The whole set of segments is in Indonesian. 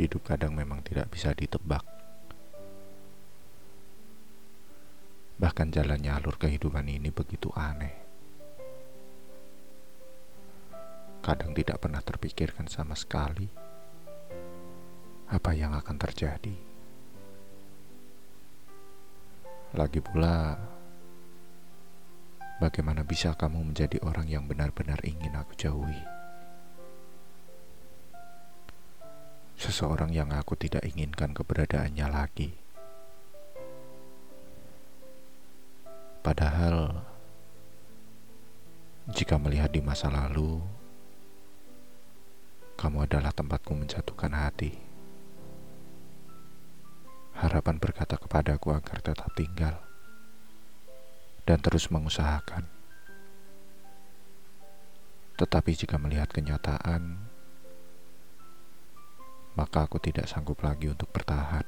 Hidup kadang memang tidak bisa ditebak. Bahkan jalannya alur kehidupan ini begitu aneh. Kadang tidak pernah terpikirkan sama sekali apa yang akan terjadi. Lagi pula, bagaimana bisa kamu menjadi orang yang benar-benar ingin aku jauhi? Seseorang yang aku tidak inginkan keberadaannya lagi. Padahal, jika melihat di masa lalu, kamu adalah tempatku menjatuhkan hati. Harapan berkata kepadaku agar tetap tinggal dan terus mengusahakan. Tetapi jika melihat kenyataan, maka aku tidak sanggup lagi untuk bertahan.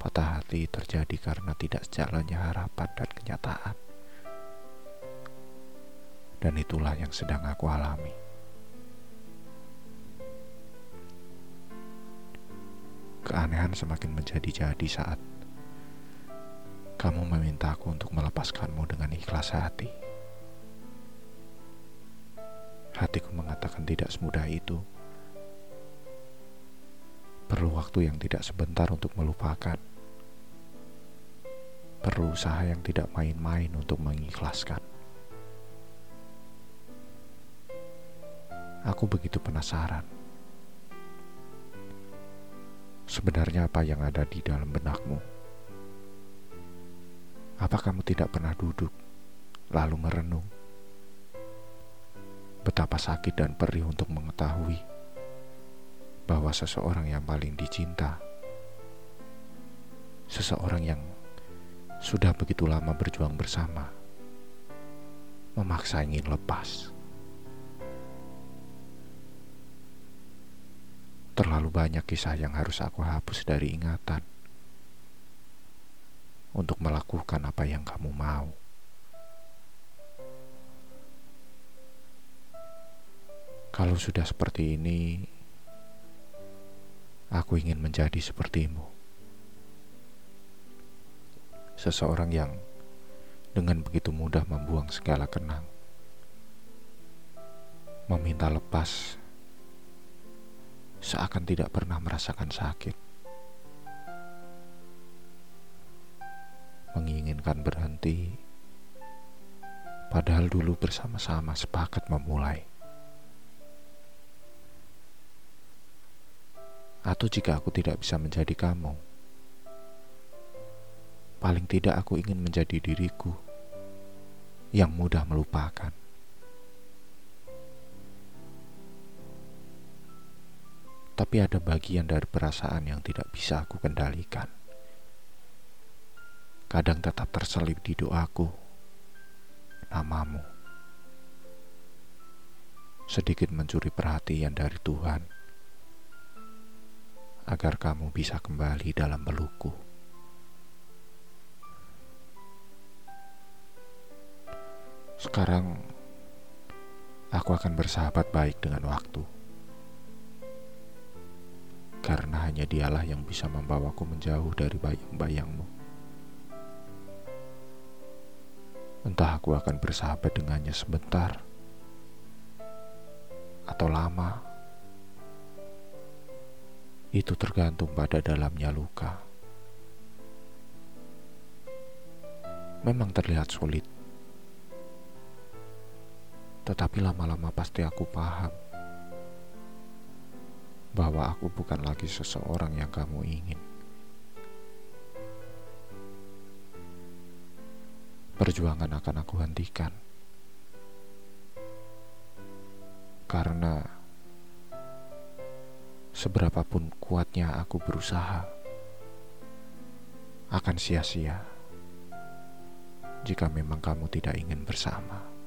Patah hati terjadi karena tidak sejalannya harapan dan kenyataan. Dan itulah yang sedang aku alami. Keanehan semakin menjadi-jadi saat kamu memintaku untuk melepaskanmu dengan ikhlas hati. Hatiku mengatakan tidak semudah itu. Perlu waktu yang tidak sebentar untuk melupakan. Perlu usaha yang tidak main-main untuk mengikhlaskan. Aku begitu penasaran. Sebenarnya apa yang ada di dalam benakmu? Apa kamu tidak pernah duduk lalu merenung? Betapa sakit dan perih untuk mengetahui bahwa seseorang yang paling dicinta, seseorang yang sudah begitu lama berjuang bersama, memaksa ingin lepas. Terlalu banyak kisah yang harus aku hapus dari ingatan untuk melakukan apa yang kamu mau. Kalau sudah seperti ini, aku ingin menjadi sepertimu. Seseorang yang dengan begitu mudah membuang segala kenang, meminta lepas, seakan tidak pernah merasakan sakit, menginginkan berhenti, padahal dulu bersama-sama sepakat memulai. Atau jika aku tidak bisa menjadi kamu, paling tidak aku ingin menjadi diriku yang mudah melupakan. Tapi ada bagian dari perasaan yang tidak bisa aku kendalikan. Kadang tetap terselip di doaku, namamu. Sedikit mencuri perhatian dari Tuhan agar kamu bisa kembali dalam pelukku. Sekarang aku akan bersahabat baik dengan waktu. Karena hanya dialah yang bisa membawaku menjauh dari bayang-bayangmu. Entah aku akan bersahabat dengannya sebentar atau lama itu tergantung pada dalamnya luka. Memang terlihat sulit, tetapi lama-lama pasti aku paham bahwa aku bukan lagi seseorang yang kamu ingin. Perjuangan akan aku hentikan karena seberapapun kuatnya aku berusaha, akan sia-sia jika memang kamu tidak ingin bersama.